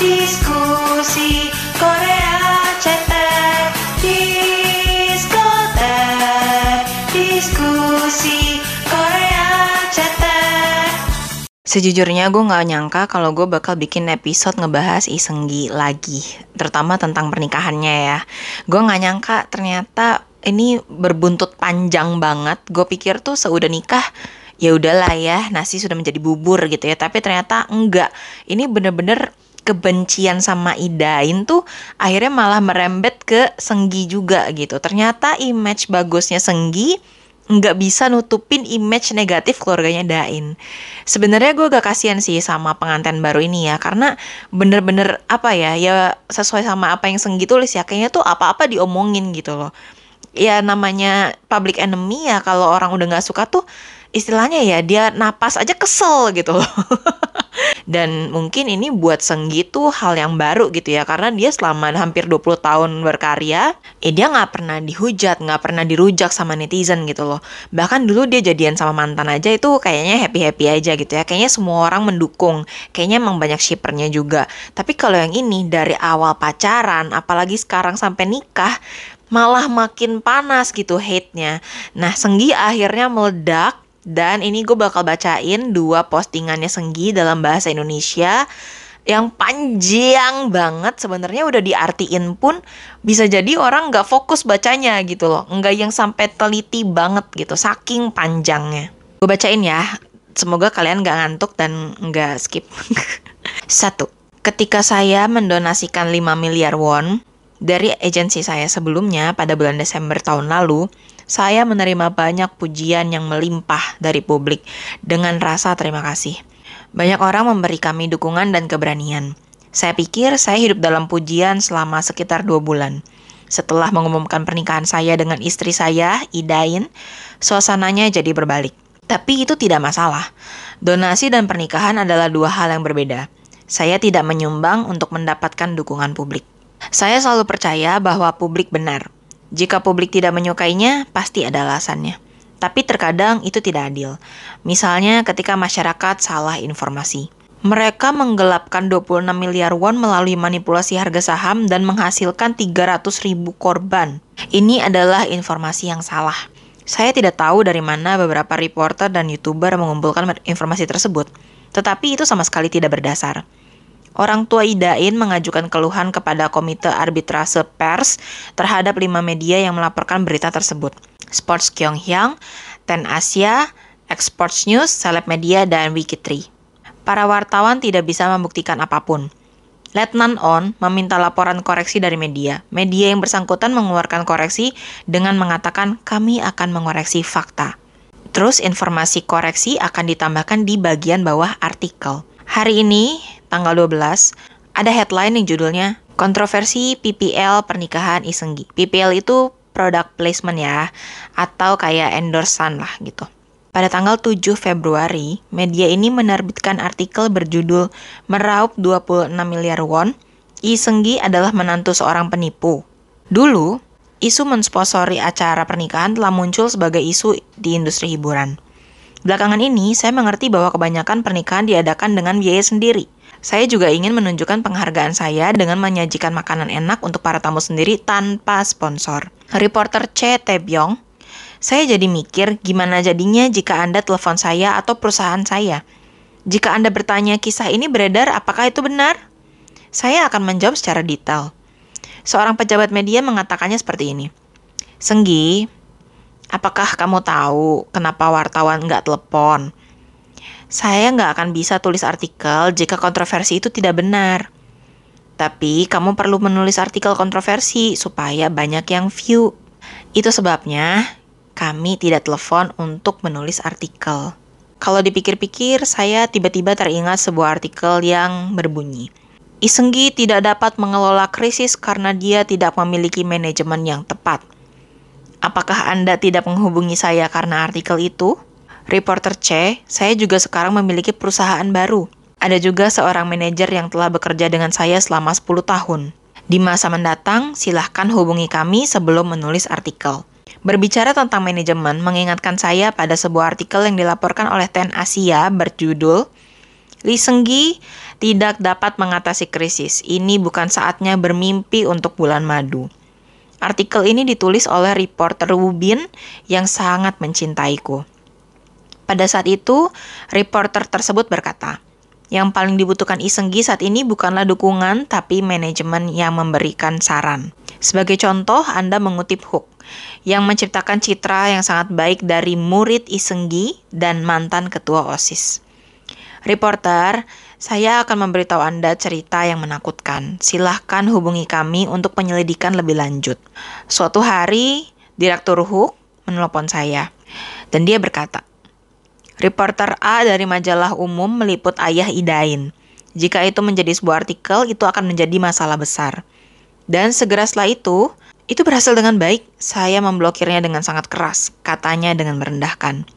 Diskusi Korea Diskotek, diskusi Korea Sejujurnya gue gak nyangka kalau gue bakal bikin episode ngebahas Isenggi lagi, terutama tentang pernikahannya ya. Gue gak nyangka ternyata ini berbuntut panjang banget. Gue pikir tuh seudah nikah ya udahlah ya nasi sudah menjadi bubur gitu ya tapi ternyata enggak ini bener-bener kebencian sama Idain tuh akhirnya malah merembet ke Senggi juga gitu ternyata image bagusnya Senggi nggak bisa nutupin image negatif keluarganya Dain. Sebenarnya gue gak kasihan sih sama pengantin baru ini ya, karena bener-bener apa ya, ya sesuai sama apa yang Senggi tulis ya, kayaknya tuh apa-apa diomongin gitu loh. Ya namanya public enemy ya, kalau orang udah nggak suka tuh istilahnya ya dia napas aja kesel gitu loh. Dan mungkin ini buat Senggi tuh hal yang baru gitu ya karena dia selama hampir 20 tahun berkarya, eh dia nggak pernah dihujat, nggak pernah dirujak sama netizen gitu loh. Bahkan dulu dia jadian sama mantan aja itu kayaknya happy-happy aja gitu ya. Kayaknya semua orang mendukung. Kayaknya emang banyak shippernya juga. Tapi kalau yang ini dari awal pacaran, apalagi sekarang sampai nikah, malah makin panas gitu hate-nya. Nah, Senggi akhirnya meledak dan ini gue bakal bacain dua postingannya Senggi dalam bahasa Indonesia yang panjang banget. Sebenarnya udah diartiin pun bisa jadi orang nggak fokus bacanya gitu loh. Nggak yang sampai teliti banget gitu saking panjangnya. Gue bacain ya. Semoga kalian nggak ngantuk dan nggak skip. Satu ketika saya mendonasikan 5 miliar won dari agensi saya sebelumnya pada bulan Desember tahun lalu saya menerima banyak pujian yang melimpah dari publik dengan rasa terima kasih. Banyak orang memberi kami dukungan dan keberanian. Saya pikir saya hidup dalam pujian selama sekitar dua bulan. Setelah mengumumkan pernikahan saya dengan istri saya, Idain, suasananya jadi berbalik. Tapi itu tidak masalah. Donasi dan pernikahan adalah dua hal yang berbeda. Saya tidak menyumbang untuk mendapatkan dukungan publik. Saya selalu percaya bahwa publik benar, jika publik tidak menyukainya, pasti ada alasannya. Tapi terkadang itu tidak adil. Misalnya ketika masyarakat salah informasi. Mereka menggelapkan 26 miliar won melalui manipulasi harga saham dan menghasilkan 300 ribu korban. Ini adalah informasi yang salah. Saya tidak tahu dari mana beberapa reporter dan youtuber mengumpulkan informasi tersebut. Tetapi itu sama sekali tidak berdasar. Orang tua Idain mengajukan keluhan kepada Komite Arbitrase Pers terhadap lima media yang melaporkan berita tersebut. Sports Kyonghyang, Ten Asia, Exports News, Seleb Media, dan Wiki3. Para wartawan tidak bisa membuktikan apa pun. Letnan On meminta laporan koreksi dari media. Media yang bersangkutan mengeluarkan koreksi dengan mengatakan kami akan mengoreksi fakta. Terus informasi koreksi akan ditambahkan di bagian bawah artikel. Hari ini, tanggal 12, ada headline yang judulnya Kontroversi PPL Pernikahan Isenggi. PPL itu product placement ya, atau kayak endorsan lah gitu. Pada tanggal 7 Februari, media ini menerbitkan artikel berjudul Meraup 26 miliar won, Isenggi adalah menantu seorang penipu. Dulu, isu mensponsori acara pernikahan telah muncul sebagai isu di industri hiburan. Belakangan ini, saya mengerti bahwa kebanyakan pernikahan diadakan dengan biaya sendiri. Saya juga ingin menunjukkan penghargaan saya dengan menyajikan makanan enak untuk para tamu sendiri tanpa sponsor. Reporter C. Tebyong, saya jadi mikir gimana jadinya jika Anda telepon saya atau perusahaan saya. Jika Anda bertanya kisah ini beredar, apakah itu benar? Saya akan menjawab secara detail. Seorang pejabat media mengatakannya seperti ini. Senggi, Apakah kamu tahu kenapa wartawan nggak telepon? Saya nggak akan bisa tulis artikel jika kontroversi itu tidak benar. Tapi kamu perlu menulis artikel kontroversi supaya banyak yang view. Itu sebabnya kami tidak telepon untuk menulis artikel. Kalau dipikir-pikir, saya tiba-tiba teringat sebuah artikel yang berbunyi. Isenggi tidak dapat mengelola krisis karena dia tidak memiliki manajemen yang tepat. Apakah Anda tidak menghubungi saya karena artikel itu? Reporter C, saya juga sekarang memiliki perusahaan baru. Ada juga seorang manajer yang telah bekerja dengan saya selama 10 tahun. Di masa mendatang, silahkan hubungi kami sebelum menulis artikel. Berbicara tentang manajemen, mengingatkan saya pada sebuah artikel yang dilaporkan oleh Ten Asia berjudul Lee Seung-gi tidak dapat mengatasi krisis. Ini bukan saatnya bermimpi untuk bulan madu. Artikel ini ditulis oleh reporter Woo Bin yang sangat mencintaiku. Pada saat itu, reporter tersebut berkata, yang paling dibutuhkan Isenggi saat ini bukanlah dukungan, tapi manajemen yang memberikan saran. Sebagai contoh, Anda mengutip Hook, yang menciptakan citra yang sangat baik dari murid Isenggi dan mantan ketua OSIS. Reporter, saya akan memberitahu Anda cerita yang menakutkan. Silahkan hubungi kami untuk penyelidikan lebih lanjut. Suatu hari, Direktur Hook menelpon saya, dan dia berkata, Reporter A dari majalah umum meliput ayah Idain. Jika itu menjadi sebuah artikel, itu akan menjadi masalah besar. Dan segera setelah itu, itu berhasil dengan baik. Saya memblokirnya dengan sangat keras, katanya dengan merendahkan.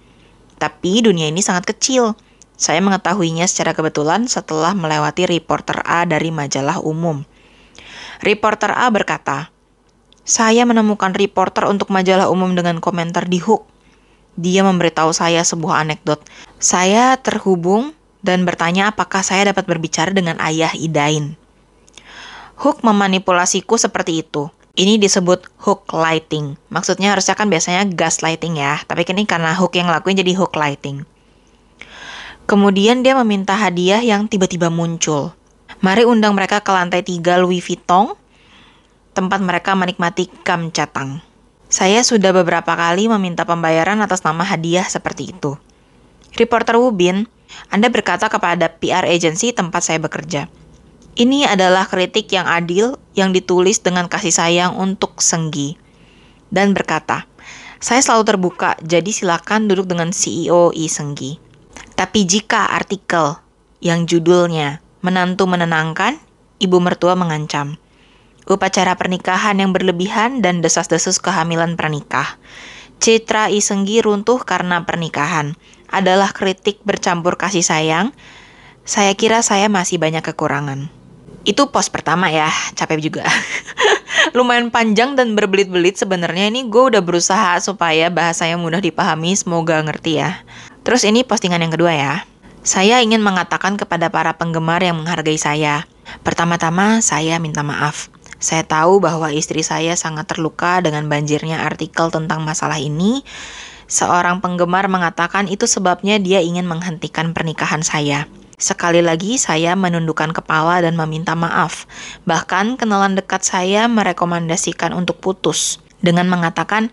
Tapi dunia ini sangat kecil. Saya mengetahuinya secara kebetulan setelah melewati reporter A dari majalah umum. Reporter A berkata, "Saya menemukan reporter untuk majalah umum dengan komentar di hook. Dia memberitahu saya sebuah anekdot. Saya terhubung dan bertanya apakah saya dapat berbicara dengan ayah Idain. Hook memanipulasiku seperti itu. Ini disebut hook lighting. Maksudnya harusnya kan biasanya gaslighting ya, tapi ini karena hook yang lakuin jadi hook lighting. Kemudian dia meminta hadiah yang tiba-tiba muncul. Mari undang mereka ke lantai 3 Louis Vuitton, tempat mereka menikmati kamcatang. Saya sudah beberapa kali meminta pembayaran atas nama hadiah seperti itu. Reporter Wubin, Anda berkata kepada PR agency tempat saya bekerja. Ini adalah kritik yang adil yang ditulis dengan kasih sayang untuk Senggi. Dan berkata, saya selalu terbuka, jadi silakan duduk dengan CEO I Senggi. Tapi jika artikel yang judulnya Menantu Menenangkan, Ibu Mertua Mengancam. Upacara pernikahan yang berlebihan dan desas-desus kehamilan pernikah. Citra Isenggi runtuh karena pernikahan adalah kritik bercampur kasih sayang. Saya kira saya masih banyak kekurangan. Itu pos pertama ya, capek juga. Lumayan panjang dan berbelit-belit sebenarnya ini gue udah berusaha supaya bahasanya mudah dipahami, semoga ngerti ya. Terus ini postingan yang kedua ya. Saya ingin mengatakan kepada para penggemar yang menghargai saya. Pertama-tama, saya minta maaf. Saya tahu bahwa istri saya sangat terluka dengan banjirnya artikel tentang masalah ini. Seorang penggemar mengatakan itu sebabnya dia ingin menghentikan pernikahan saya. Sekali lagi, saya menundukkan kepala dan meminta maaf. Bahkan, kenalan dekat saya merekomendasikan untuk putus dengan mengatakan,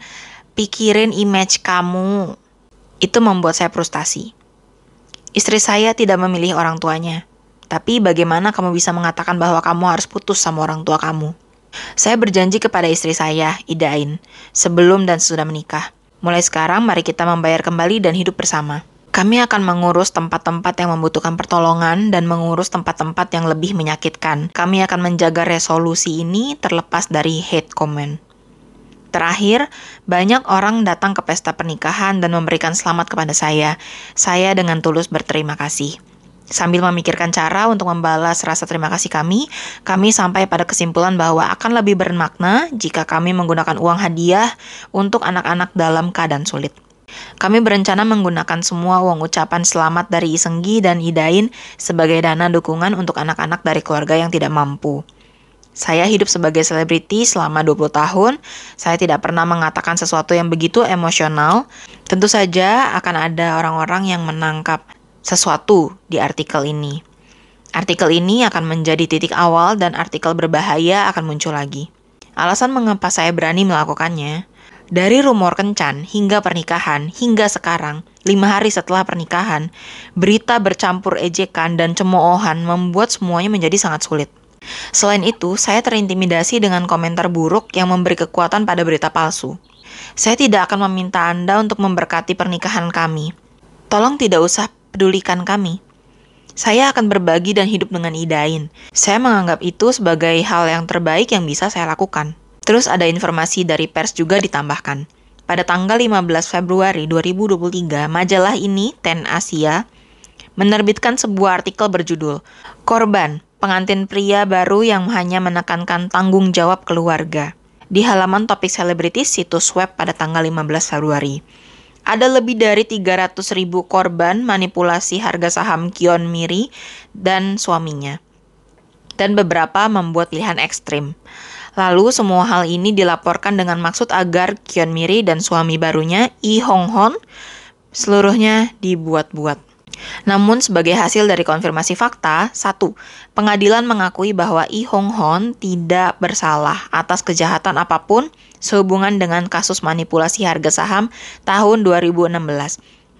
"Pikirin image kamu, itu membuat saya frustasi. Istri saya tidak memilih orang tuanya. Tapi bagaimana kamu bisa mengatakan bahwa kamu harus putus sama orang tua kamu? Saya berjanji kepada istri saya, Idain, sebelum dan sesudah menikah. Mulai sekarang, mari kita membayar kembali dan hidup bersama. Kami akan mengurus tempat-tempat yang membutuhkan pertolongan dan mengurus tempat-tempat yang lebih menyakitkan. Kami akan menjaga resolusi ini terlepas dari hate comment. Terakhir, banyak orang datang ke pesta pernikahan dan memberikan selamat kepada saya. Saya dengan tulus berterima kasih. Sambil memikirkan cara untuk membalas rasa terima kasih kami, kami sampai pada kesimpulan bahwa akan lebih bermakna jika kami menggunakan uang hadiah untuk anak-anak dalam keadaan sulit. Kami berencana menggunakan semua uang ucapan selamat dari Isenggi dan Idain sebagai dana dukungan untuk anak-anak dari keluarga yang tidak mampu. Saya hidup sebagai selebriti selama 20 tahun. Saya tidak pernah mengatakan sesuatu yang begitu emosional. Tentu saja akan ada orang-orang yang menangkap sesuatu di artikel ini. Artikel ini akan menjadi titik awal dan artikel berbahaya akan muncul lagi. Alasan mengapa saya berani melakukannya, dari rumor kencan hingga pernikahan hingga sekarang, lima hari setelah pernikahan, berita bercampur ejekan dan cemoohan membuat semuanya menjadi sangat sulit. Selain itu, saya terintimidasi dengan komentar buruk yang memberi kekuatan pada berita palsu. Saya tidak akan meminta Anda untuk memberkati pernikahan kami. Tolong tidak usah pedulikan kami. Saya akan berbagi dan hidup dengan Idain. Saya menganggap itu sebagai hal yang terbaik yang bisa saya lakukan. Terus ada informasi dari pers juga ditambahkan. Pada tanggal 15 Februari 2023, majalah ini, Ten Asia, menerbitkan sebuah artikel berjudul Korban, pengantin pria baru yang hanya menekankan tanggung jawab keluarga di halaman topik selebritis situs web pada tanggal 15 Februari. Ada lebih dari 300 ribu korban manipulasi harga saham Kion Miri dan suaminya. Dan beberapa membuat pilihan ekstrim. Lalu semua hal ini dilaporkan dengan maksud agar Kion Miri dan suami barunya Lee Hong Hon seluruhnya dibuat-buat. Namun sebagai hasil dari konfirmasi fakta, satu, pengadilan mengakui bahwa Lee Hong Hon tidak bersalah atas kejahatan apa pun sehubungan dengan kasus manipulasi harga saham tahun 2016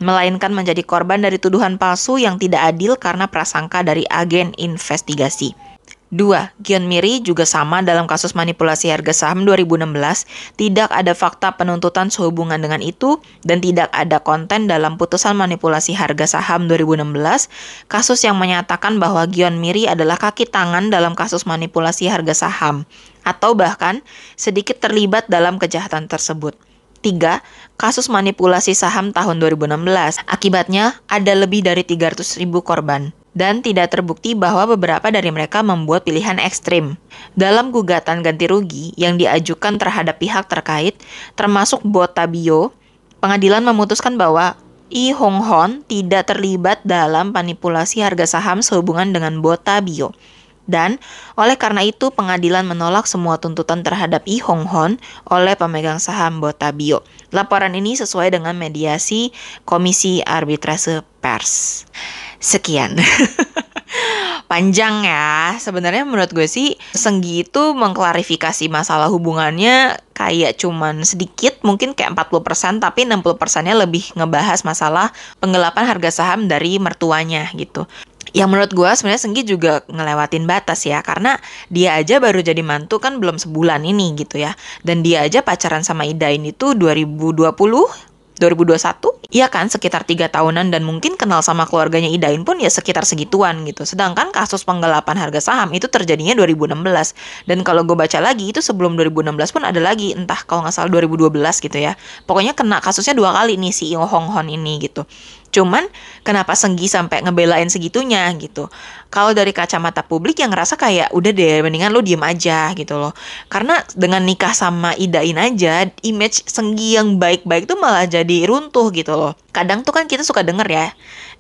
melainkan menjadi korban dari tuduhan palsu yang tidak adil karena prasangka dari agen investigasi. Dua, Gion Miri juga sama dalam kasus manipulasi harga saham 2016, tidak ada fakta penuntutan sehubungan dengan itu, dan tidak ada konten dalam putusan manipulasi harga saham 2016, kasus yang menyatakan bahwa Gion Miri adalah kaki tangan dalam kasus manipulasi harga saham, atau bahkan sedikit terlibat dalam kejahatan tersebut. Tiga, kasus manipulasi saham tahun 2016. Akibatnya, ada lebih dari 300 ribu korban dan tidak terbukti bahwa beberapa dari mereka membuat pilihan ekstrim. Dalam gugatan ganti rugi yang diajukan terhadap pihak terkait, termasuk Botabio, pengadilan memutuskan bahwa I Hong Hon tidak terlibat dalam manipulasi harga saham sehubungan dengan Botabio. Dan oleh karena itu pengadilan menolak semua tuntutan terhadap I Hong Hon oleh pemegang saham Botabio. Laporan ini sesuai dengan mediasi Komisi Arbitrase Pers. Sekian. Panjang ya. Sebenarnya menurut gue sih Senggi itu mengklarifikasi masalah hubungannya kayak cuman sedikit, mungkin kayak 40%, tapi 60%-nya lebih ngebahas masalah penggelapan harga saham dari mertuanya gitu yang menurut gue sebenarnya Senggi juga ngelewatin batas ya karena dia aja baru jadi mantu kan belum sebulan ini gitu ya dan dia aja pacaran sama Ida ini tuh 2020 2021 iya kan sekitar tiga tahunan dan mungkin kenal sama keluarganya Idain pun ya sekitar segituan gitu. Sedangkan kasus penggelapan harga saham itu terjadinya 2016 dan kalau gue baca lagi itu sebelum 2016 pun ada lagi entah kalau nggak salah 2012 gitu ya. Pokoknya kena kasusnya dua kali nih si Hong Hon ini gitu Cuman kenapa Senggi sampai ngebelain segitunya gitu. Kalau dari kacamata publik yang ngerasa kayak udah deh mendingan lo diem aja gitu loh. Karena dengan nikah sama Idain aja image Senggi yang baik-baik tuh malah jadi runtuh gitu loh. Kadang tuh kan kita suka denger ya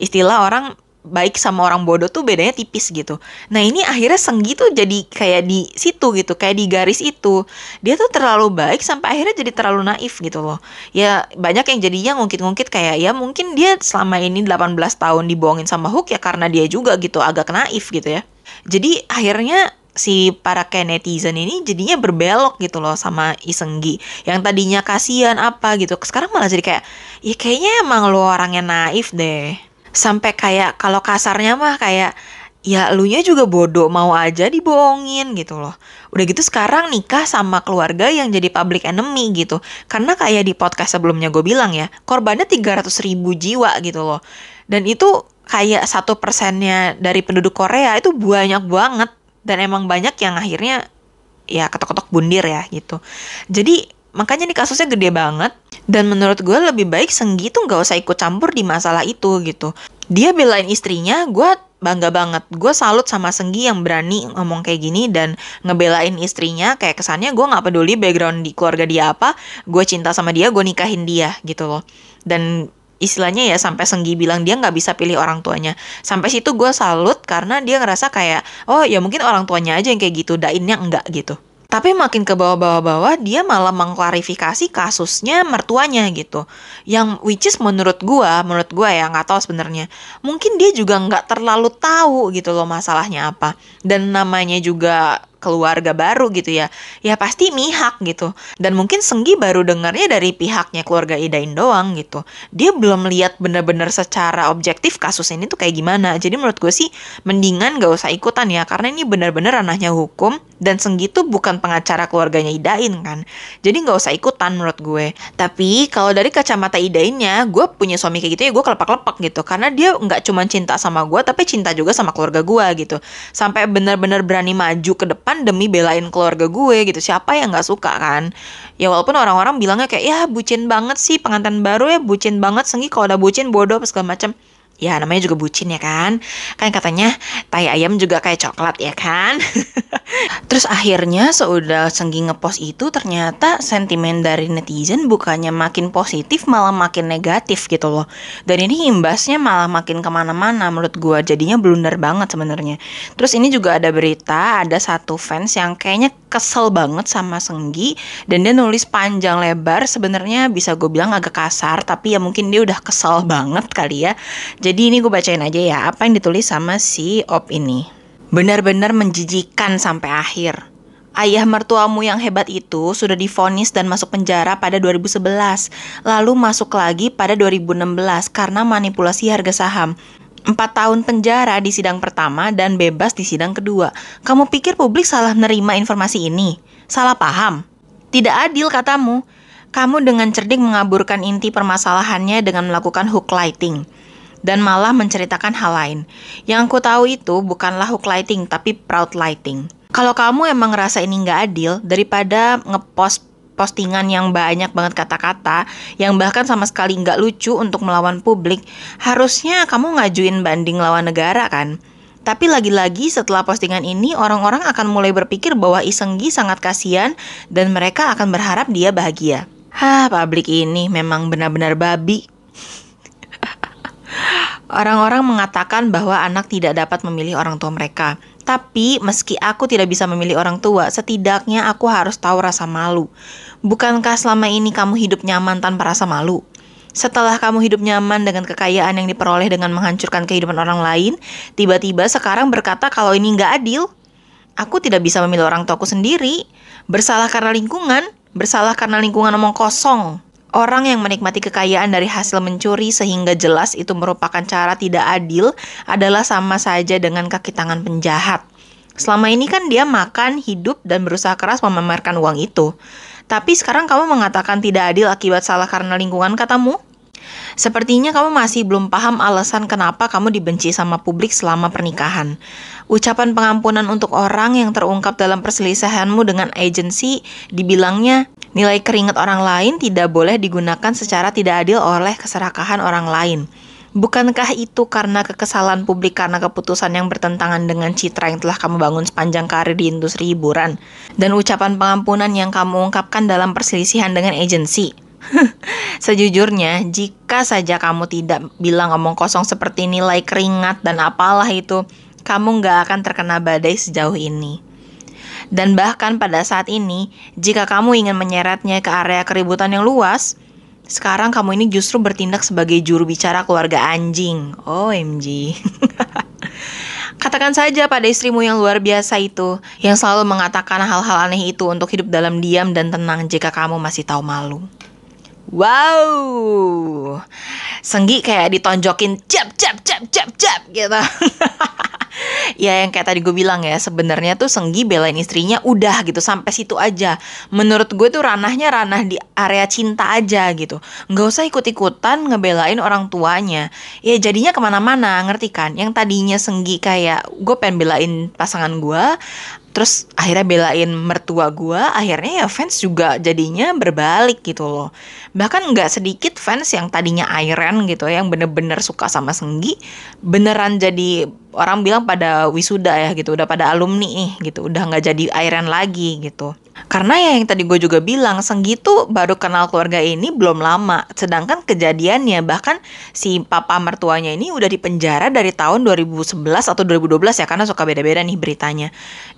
istilah orang baik sama orang bodoh tuh bedanya tipis gitu. Nah ini akhirnya Senggi tuh jadi kayak di situ gitu, kayak di garis itu. Dia tuh terlalu baik sampai akhirnya jadi terlalu naif gitu loh. Ya banyak yang jadinya ngungkit-ngungkit kayak ya mungkin dia selama ini 18 tahun dibohongin sama Hook ya karena dia juga gitu agak naif gitu ya. Jadi akhirnya si para kayak netizen ini jadinya berbelok gitu loh sama Isenggi yang tadinya kasihan apa gitu sekarang malah jadi kayak ya kayaknya emang lo orangnya naif deh sampai kayak kalau kasarnya mah kayak ya elunya juga bodoh mau aja dibohongin gitu loh. Udah gitu sekarang nikah sama keluarga yang jadi public enemy gitu. Karena kayak di podcast sebelumnya gue bilang ya, korbannya 300 ribu jiwa gitu loh. Dan itu kayak satu persennya dari penduduk Korea itu banyak banget. Dan emang banyak yang akhirnya ya ketok-ketok bundir ya gitu. Jadi makanya nih kasusnya gede banget dan menurut gue lebih baik Senggi tuh nggak usah ikut campur di masalah itu gitu. Dia belain istrinya, gue bangga banget. Gue salut sama Senggi yang berani ngomong kayak gini dan ngebelain istrinya. Kayak kesannya gue nggak peduli background di keluarga dia apa. Gue cinta sama dia, gue nikahin dia gitu loh. Dan istilahnya ya sampai Senggi bilang dia nggak bisa pilih orang tuanya. Sampai situ gue salut karena dia ngerasa kayak oh ya mungkin orang tuanya aja yang kayak gitu, dainnya enggak gitu. Tapi makin ke bawah-bawah-bawah dia malah mengklarifikasi kasusnya mertuanya gitu. Yang which is menurut gua, menurut gua ya nggak tahu sebenarnya. Mungkin dia juga nggak terlalu tahu gitu loh masalahnya apa. Dan namanya juga keluarga baru gitu ya ya pasti mihak gitu. Dan mungkin Senggi baru dengarnya dari pihaknya keluarga Idain doang gitu. Dia belum lihat bener-bener secara objektif kasus ini tuh kayak gimana. Jadi menurut gue sih mendingan gak usah ikutan ya karena ini bener-bener ranahnya hukum dan Senggi tuh bukan pengacara keluarganya Idain kan. Jadi gak usah ikutan menurut gue. Tapi kalau dari kacamata Idainnya gue punya suami kayak gitu ya gue kelepak-lepak gitu. Karena dia nggak cuma cinta sama gue tapi cinta juga sama keluarga gue gitu. Sampai bener-bener berani maju ke depan kan demi belain keluarga gue gitu. Siapa yang nggak suka kan? Ya walaupun orang-orang bilangnya kayak ya bucin banget sih pengantin baru ya bucin banget senggi kalau udah bucin bodoh segala macam Ya namanya juga bucin ya kan? Kan katanya tai ayam juga kayak coklat ya kan? Terus akhirnya seudah Senggi ngepost itu ternyata sentimen dari netizen bukannya makin positif malah makin negatif gitu loh. Dan ini imbasnya malah makin ke mana-mana menurut gua. Jadinya blunder banget sebenarnya. Terus ini juga ada berita ada satu fans yang kayaknya kesel banget sama Senggi Dan dia nulis panjang lebar. Sebenarnya bisa gue bilang agak kasar Tapi ya mungkin dia udah kesel banget kali ya jadi ini gue bacain aja ya apa yang ditulis sama si Op ini. Benar-benar menjijikan sampai akhir. Ayah mertuamu yang hebat itu sudah difonis dan masuk penjara pada 2011, lalu masuk lagi pada 2016 karena manipulasi harga saham. Empat tahun penjara di sidang pertama dan bebas di sidang kedua. Kamu pikir publik salah menerima informasi ini? Salah paham? Tidak adil katamu. Kamu dengan cerdik mengaburkan inti permasalahannya dengan melakukan hook lighting dan malah menceritakan hal lain. Yang aku tahu itu bukanlah hook lighting, tapi proud lighting. Kalau kamu emang ngerasa ini nggak adil, daripada ngepost postingan yang banyak banget kata-kata, yang bahkan sama sekali nggak lucu untuk melawan publik, harusnya kamu ngajuin banding lawan negara kan? Tapi lagi-lagi setelah postingan ini, orang-orang akan mulai berpikir bahwa Isenggi sangat kasihan dan mereka akan berharap dia bahagia. Hah, publik ini memang benar-benar babi. Orang-orang mengatakan bahwa anak tidak dapat memilih orang tua mereka. Tapi meski aku tidak bisa memilih orang tua, setidaknya aku harus tahu rasa malu. Bukankah selama ini kamu hidup nyaman tanpa rasa malu? Setelah kamu hidup nyaman dengan kekayaan yang diperoleh dengan menghancurkan kehidupan orang lain, tiba-tiba sekarang berkata kalau ini nggak adil. Aku tidak bisa memilih orang tuaku sendiri. Bersalah karena lingkungan, bersalah karena lingkungan omong kosong. Orang yang menikmati kekayaan dari hasil mencuri sehingga jelas itu merupakan cara tidak adil adalah sama saja dengan kaki tangan penjahat. Selama ini kan dia makan, hidup, dan berusaha keras memamerkan uang itu. Tapi sekarang kamu mengatakan tidak adil akibat salah karena lingkungan katamu? Sepertinya kamu masih belum paham alasan kenapa kamu dibenci sama publik selama pernikahan. Ucapan pengampunan untuk orang yang terungkap dalam perselisihanmu dengan agensi dibilangnya Nilai keringat orang lain tidak boleh digunakan secara tidak adil oleh keserakahan orang lain. Bukankah itu karena kekesalan publik karena keputusan yang bertentangan dengan citra yang telah kamu bangun sepanjang karir di industri hiburan? Dan ucapan pengampunan yang kamu ungkapkan dalam perselisihan dengan agensi? Sejujurnya, jika saja kamu tidak bilang ngomong kosong seperti nilai keringat dan apalah itu, kamu nggak akan terkena badai sejauh ini. Dan bahkan pada saat ini, jika kamu ingin menyeretnya ke area keributan yang luas, sekarang kamu ini justru bertindak sebagai juru bicara keluarga anjing. OMG. Katakan saja pada istrimu yang luar biasa itu, yang selalu mengatakan hal-hal aneh itu untuk hidup dalam diam dan tenang jika kamu masih tahu malu. Wow, Senggi kayak ditonjokin jab jab jab jab jab gitu. ya yang kayak tadi gue bilang ya sebenarnya tuh Senggi belain istrinya udah gitu sampai situ aja. Menurut gue tuh ranahnya ranah di area cinta aja gitu. Nggak usah ikut-ikutan ngebelain orang tuanya. Ya jadinya ke mana-mana ngerti kan? Yang tadinya Senggi kayak gue pengen belain pasangan gue terus akhirnya belain mertua gue akhirnya ya fans juga jadinya berbalik gitu loh. Bahkan nggak sedikit fans yang tadinya Iron gitu yang bener-bener suka sama Senggi beneran jadi orang bilang pada wisuda ya gitu udah pada alumni nih gitu udah nggak jadi Iron lagi gitu karena ya yang tadi gue juga bilang Senggi tuh baru kenal keluarga ini belum lama. Sedangkan kejadiannya bahkan si papa mertuanya ini udah dipenjara dari tahun 2011 atau 2012 ya karena suka beda-beda nih beritanya.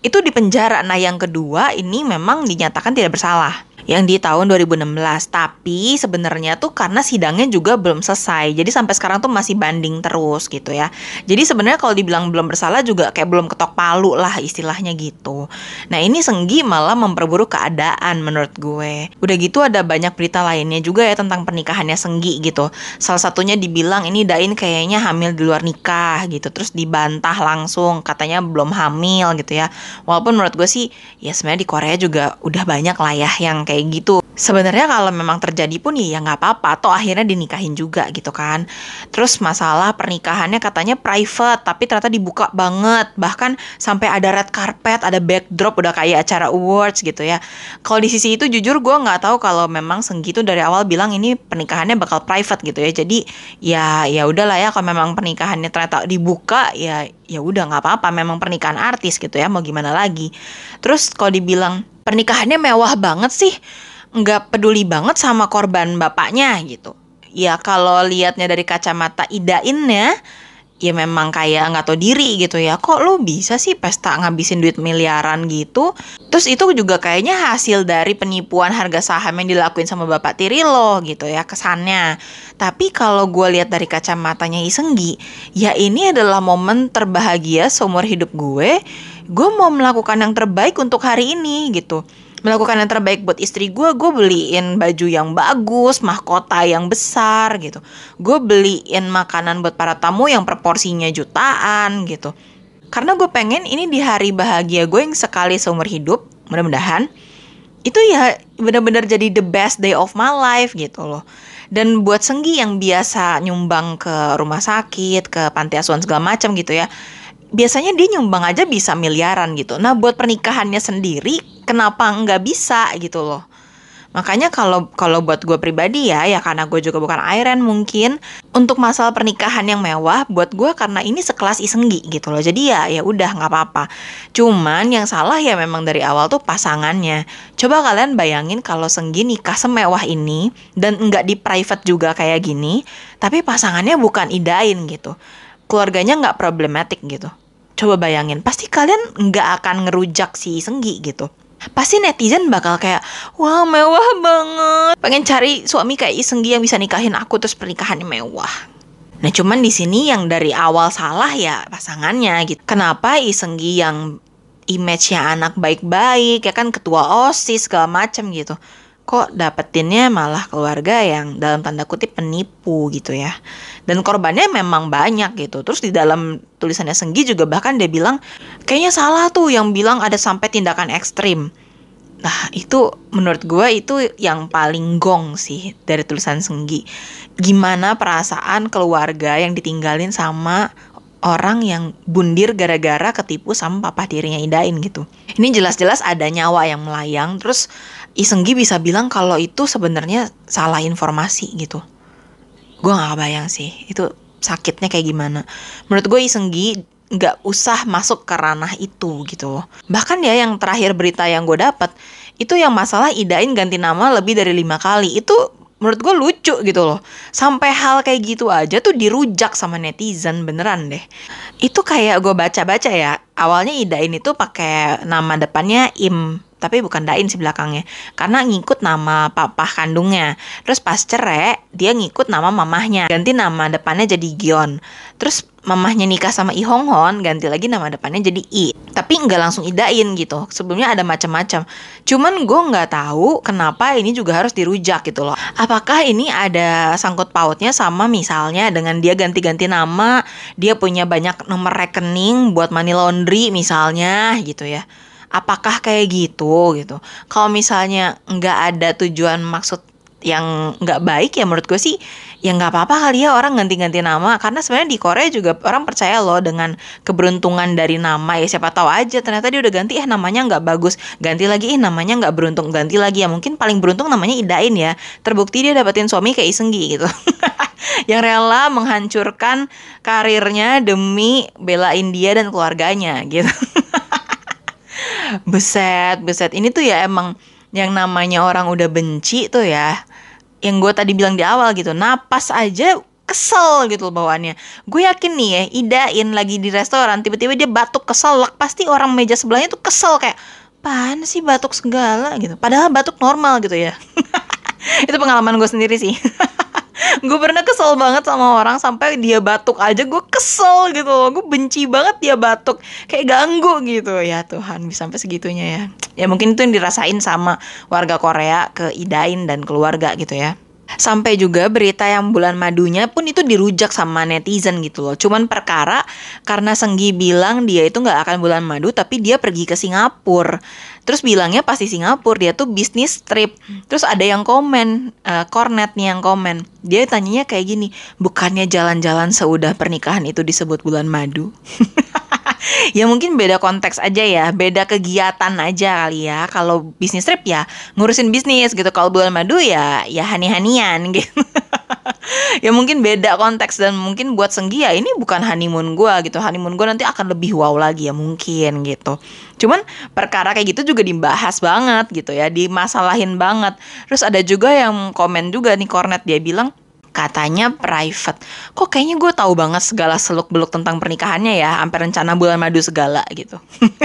Itu di penjara. Nah yang kedua ini memang dinyatakan tidak bersalah yang di tahun 2016. Tapi sebenarnya tuh karena sidangnya juga belum selesai. Jadi sampai sekarang tuh masih banding terus gitu ya. Jadi sebenarnya kalau dibilang belum bersalah juga kayak belum ketok palu lah istilahnya gitu. Nah, ini Senggi malah memperburuk keadaan menurut gue. Udah gitu ada banyak berita lainnya juga ya tentang pernikahannya Senggi gitu. Salah satunya dibilang ini Dain kayaknya hamil di luar nikah gitu. Terus dibantah langsung katanya belum hamil gitu ya. Walaupun menurut gue sih ya sebenarnya di Korea juga udah banyak lah ya yang kayak gitu. Sebenarnya kalau memang terjadi pun ya nggak apa-apa, atau akhirnya dinikahin juga gitu kan. Terus masalah pernikahannya katanya private, tapi ternyata dibuka banget, bahkan sampai ada red carpet, ada backdrop, udah kayak acara awards gitu ya. Kalau di sisi itu jujur gue nggak tahu kalau memang Senggi itu dari awal bilang ini pernikahannya bakal private gitu ya. Jadi ya ya udahlah ya kalau memang pernikahannya ternyata dibuka ya ya udah nggak apa-apa, memang pernikahan artis gitu ya, mau gimana lagi. Terus kalau dibilang pernikahannya mewah banget sih nggak peduli banget sama korban bapaknya gitu. Ya kalau liatnya dari kacamata idainnya, ya memang kayak nggak tahu diri gitu ya. Kok lu bisa sih pesta ngabisin duit miliaran gitu? Terus itu juga kayaknya hasil dari penipuan harga saham yang dilakuin sama bapak tiri lo gitu ya kesannya. Tapi kalau gue lihat dari kacamatanya Isenggi, ya ini adalah momen terbahagia seumur hidup gue. Gue mau melakukan yang terbaik untuk hari ini gitu melakukan yang terbaik buat istri gue gue beliin baju yang bagus mahkota yang besar gitu. Gue beliin makanan buat para tamu yang proporsinya jutaan gitu. Karena gue pengen ini di hari bahagia gue yang sekali seumur hidup mudah-mudahan itu ya benar-benar jadi the best day of my life gitu loh. Dan buat Senggi yang biasa nyumbang ke rumah sakit ke panti asuhan segala macam gitu ya biasanya dia nyumbang aja bisa miliaran gitu. Nah buat pernikahannya sendiri kenapa nggak bisa gitu loh. Makanya kalau kalau buat gue pribadi ya, ya karena gue juga bukan Iron mungkin untuk masalah pernikahan yang mewah buat gue karena ini sekelas isenggi gitu loh. Jadi ya ya udah nggak apa-apa. Cuman yang salah ya memang dari awal tuh pasangannya. Coba kalian bayangin kalau Senggi nikah semewah ini dan nggak di private juga kayak gini, tapi pasangannya bukan idain gitu. Keluarganya nggak problematik gitu. Coba bayangin, pasti kalian nggak akan ngerujak si Senggi gitu. Pasti netizen bakal kayak wah mewah banget. Pengen cari suami kayak Isenggi yang bisa nikahin aku terus pernikahannya mewah. Nah cuman di sini yang dari awal salah ya pasangannya gitu. Kenapa Isenggi yang image-nya anak baik-baik ya kan ketua osis segala macam gitu kok dapetinnya malah keluarga yang dalam tanda kutip penipu gitu ya. Dan korbannya memang banyak gitu. Terus di dalam tulisannya Senggi juga bahkan dia bilang kayaknya salah tuh yang bilang ada sampai tindakan ekstrim. Nah itu menurut gue itu yang paling gong sih dari tulisan Senggi. Gimana perasaan keluarga yang ditinggalin sama orang yang bundir gara-gara ketipu sama papa dirinya Idain gitu. Ini jelas-jelas ada nyawa yang melayang, terus Isenggi bisa bilang kalau itu sebenarnya salah informasi gitu. Gue gak kebayang sih itu sakitnya kayak gimana. Menurut gue Isenggi nggak usah masuk ke ranah itu gitu. Bahkan ya yang terakhir berita yang gue dapat itu yang masalah Idain ganti nama lebih dari lima kali. Itu menurut gue lucu gitu loh. Sampai hal kayak gitu aja tuh dirujak sama netizen beneran deh. Itu kayak gue baca-baca ya awalnya Idain itu pakai nama depannya Im tapi bukan Dain sih belakangnya. Karena ngikut nama papa kandungnya. Terus pas cerai dia ngikut nama mamahnya. Ganti nama depannya jadi Gion. Terus mamahnya nikah sama I Hong Hon ganti lagi nama depannya jadi I. Tapi nggak langsung idain gitu. Sebelumnya ada macam-macam. Cuman gue nggak tahu kenapa ini juga harus dirujak gitu loh. Apakah ini ada sangkut pautnya sama misalnya dengan dia ganti-ganti nama dia punya banyak nomor rekening buat money laundry misalnya gitu ya apakah kayak gitu gitu? Kalau misalnya nggak ada tujuan maksud yang nggak baik ya menurut gue sih ya nggak apa-apa kali ya orang ganti-ganti nama. Karena sebenarnya di Korea juga orang percaya loh dengan keberuntungan dari nama. Ya siapa tahu aja ternyata dia udah ganti eh namanya nggak bagus ganti lagi eh namanya nggak beruntung ganti lagi. Ya mungkin paling beruntung namanya Idain ya. Terbukti dia dapetin suami kayak Isenggi gitu. Yang rela menghancurkan karirnya demi belain dia dan keluarganya gitu beset beset. Ini tuh ya emang yang namanya orang udah benci tuh ya. Yang gue tadi bilang di awal gitu napas aja kesel gitu bawaannya. Gue yakin nih ya idain lagi di restoran tiba-tiba dia batuk kesel pasti orang meja sebelahnya tuh kesel kayak pan sih batuk segala? gitu. Padahal batuk normal gitu ya. Itu pengalaman gue sendiri sih gue pernah kesel banget sama orang sampai dia batuk aja gue kesel gitu loh. Gue benci banget dia batuk. Kayak ganggu gitu. Ya Tuhan bisa sampai segitunya ya. Ya mungkin itu yang dirasain sama warga Korea ke Idain dan keluarga gitu ya Sampai juga berita yang bulan madunya pun itu dirujak sama netizen gitu loh. Cuman perkara karena Senggi bilang dia itu nggak akan bulan madu tapi dia pergi ke Singapura. Terus bilangnya pasti Singapura dia tuh bisnis trip. Terus ada yang komen, uh, Cornet nih yang komen. Dia tanyanya kayak gini, bukannya jalan-jalan seudah pernikahan itu disebut bulan madu? ya mungkin beda konteks aja ya, beda kegiatan aja kali ya. Kalau bisnis trip ya ngurusin bisnis gitu. Kalau bulan madu ya ya hani-hanian gitu. ya mungkin beda konteks dan mungkin buat Senggi ya ini bukan honeymoon gue gitu. Honeymoon gue nanti akan lebih wow lagi ya mungkin gitu. Cuman perkara kayak gitu juga dibahas banget gitu ya, dimasalahin banget. Terus ada juga yang komen juga nih Cornet dia bilang katanya private. Kok kayaknya gue tahu banget segala seluk beluk tentang pernikahannya ya, sampai rencana bulan madu segala gitu.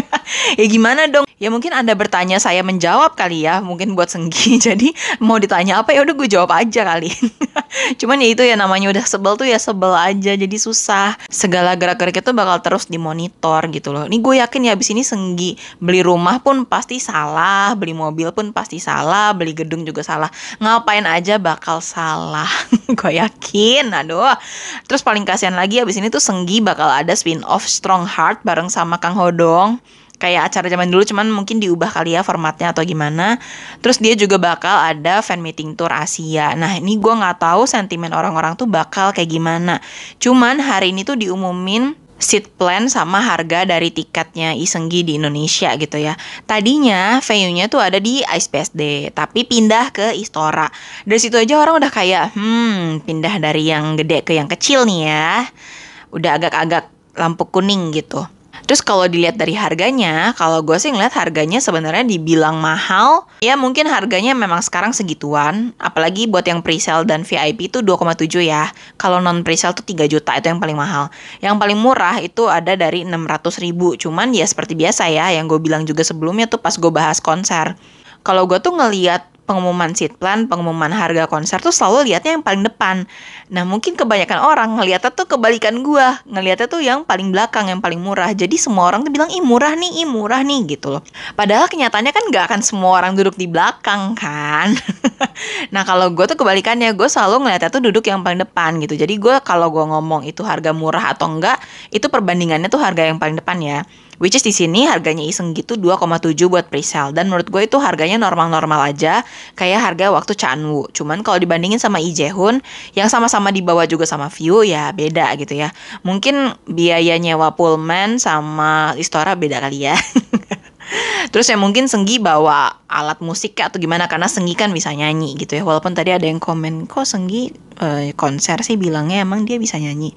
ya gimana dong? Ya mungkin anda bertanya saya menjawab kali ya, mungkin buat senggi. Jadi mau ditanya apa ya udah gue jawab aja kali. Cuman ya itu ya namanya udah sebel tuh ya sebel aja, jadi susah. Segala gerak-gerik itu bakal terus dimonitor gitu loh. Ini gue yakin ya abis ini senggi beli rumah pun pasti salah, beli mobil pun pasti salah, beli gedung juga salah. Ngapain aja bakal salah. gue yakin aduh. Terus paling kasihan lagi abis ini tuh Senggi bakal ada spin off Strong Heart bareng sama Kang Hodong. Kayak acara zaman dulu cuman mungkin diubah kali ya formatnya atau gimana. Terus dia juga bakal ada fan meeting tour Asia. Nah ini gue nggak tahu sentimen orang-orang tuh bakal kayak gimana. Cuman hari ini tuh diumumin seat plan sama harga dari tiketnya Isenggi di Indonesia gitu ya. Tadinya venue-nya tuh ada di ISPSD, tapi pindah ke Istora. Dari situ aja orang udah kayak, hmm, pindah dari yang gede ke yang kecil nih ya. Udah agak-agak lampu kuning gitu. Terus kalau dilihat dari harganya, kalau gue sih ngeliat harganya sebenarnya dibilang mahal. Ya mungkin harganya memang sekarang segituan. Apalagi buat yang presale dan VIP itu 2,7 ya. Kalau non presale tuh 3 juta itu yang paling mahal. Yang paling murah itu ada dari 600 ribu. Cuman ya seperti biasa ya, yang gue bilang juga sebelumnya tuh pas gue bahas konser. Kalau gue tuh ngeliat pengumuman seat plan, pengumuman harga konser tuh selalu lihatnya yang paling depan. Nah mungkin kebanyakan orang ngeliatnya tuh kebalikan gua, ngeliatnya tuh yang paling belakang, yang paling murah. Jadi semua orang tuh bilang ih murah nih, ih murah nih gitu loh. Padahal kenyataannya kan gak akan semua orang duduk di belakang kan. nah kalau gue tuh kebalikannya, gue selalu ngeliatnya tuh duduk yang paling depan gitu. Jadi gue kalau gue ngomong itu harga murah atau enggak, itu perbandingannya tuh harga yang paling depan ya. Which is di sini harganya iseng gitu 2,7 buat presale dan menurut gue itu harganya normal-normal aja kayak harga waktu Chanwoo. Cuman kalau dibandingin sama Lee Jae-hoon yang sama-sama dibawa juga sama View ya beda gitu ya. Mungkin biaya nyewa Pullman sama Istora beda kali ya. Terus ya mungkin Senggi bawa alat musik atau gimana karena Senggi kan bisa nyanyi gitu ya. Walaupun tadi ada yang komen kok Senggi eh, konser sih bilangnya emang dia bisa nyanyi.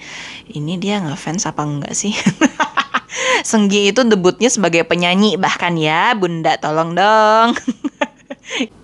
Ini dia ngefans apa enggak sih? Senggi itu debutnya sebagai penyanyi bahkan ya, Bunda tolong dong.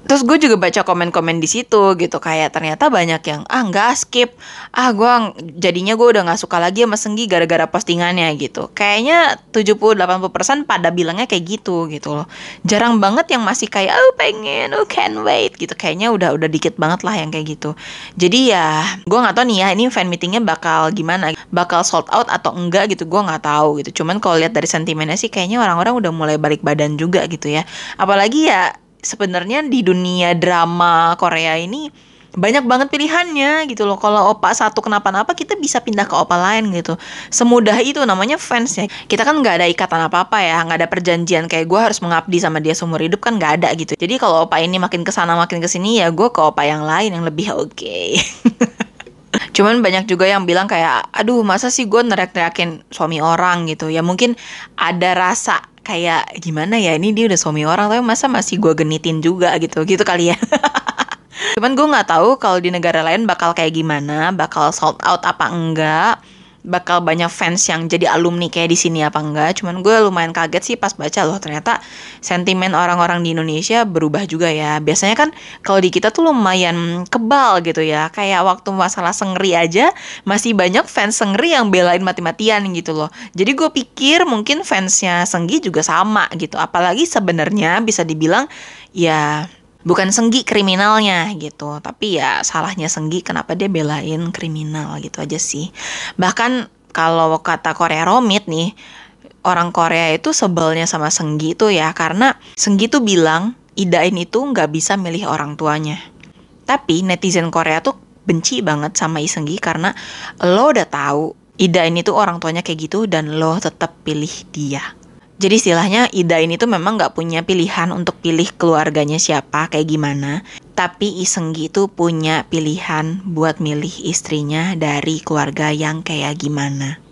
Terus gue juga baca komen-komen di situ gitu kayak ternyata banyak yang ah nggak skip. Ah gue jadinya gue udah nggak suka lagi sama Senggi gara-gara postingannya gitu. Kayaknya 70-80% pada bilangnya kayak gitu gitu loh. Jarang banget yang masih kayak oh pengen oh can wait gitu. Kayaknya udah udah dikit banget lah yang kayak gitu. Jadi ya gue nggak tahu nih ya ini fan meetingnya bakal gimana? Bakal sold out atau enggak gitu gue nggak tahu gitu. Cuman kalau lihat dari sentimennya sih kayaknya orang-orang udah mulai balik badan juga gitu ya. Apalagi ya sebenarnya di dunia drama Korea ini banyak banget pilihannya gitu loh. Kalau opa satu kenapa-napa kita bisa pindah ke opa lain gitu. Semudah itu namanya fans ya. Kita kan nggak ada ikatan apa-apa ya, nggak ada perjanjian kayak gue harus mengabdi sama dia seumur hidup kan nggak ada gitu. Jadi kalau opa ini makin ke sana makin ke sini ya gue ke opa yang lain yang lebih oke. Okay. Cuman banyak juga yang bilang kayak, aduh masa sih gue nerak-nerakin suami orang gitu. Ya mungkin ada rasa kayak gimana ya ini dia udah suami orang tapi masa masih gue genitin juga? Gitu gitu kali ya. Cuman gue nggak tahu kalau di negara lain bakal kayak gimana bakal sold out apa enggak bakal banyak fans yang jadi alumni kayak di sini apa enggak. Cuman gue lumayan kaget sih pas baca loh ternyata sentimen orang-orang di Indonesia berubah juga ya. Biasanya kan kalau di kita tuh lumayan kebal gitu ya. Kayak waktu masalah Sengri aja masih banyak fans Sengri yang belain mati-matian gitu loh. Jadi gue pikir mungkin fansnya Senggi juga sama gitu. Apalagi sebenarnya bisa dibilang ya bukan Senggi kriminalnya gitu tapi ya salahnya Senggi kenapa dia belain kriminal gitu aja sih bahkan kalau kata Korea Romit nih orang Korea itu sebelnya sama Senggi itu ya karena Senggi tuh bilang Idain itu nggak bisa milih orang tuanya Tapi netizen Korea tuh benci banget sama Isenggi karena lo udah tahu Ida ini tuh orang tuanya kayak gitu dan lo tetap pilih dia. Jadi istilahnya Ida ini tuh memang nggak punya pilihan untuk pilih keluarganya siapa kayak gimana. Tapi Isenggi itu punya pilihan buat milih istrinya dari keluarga yang kayak gimana.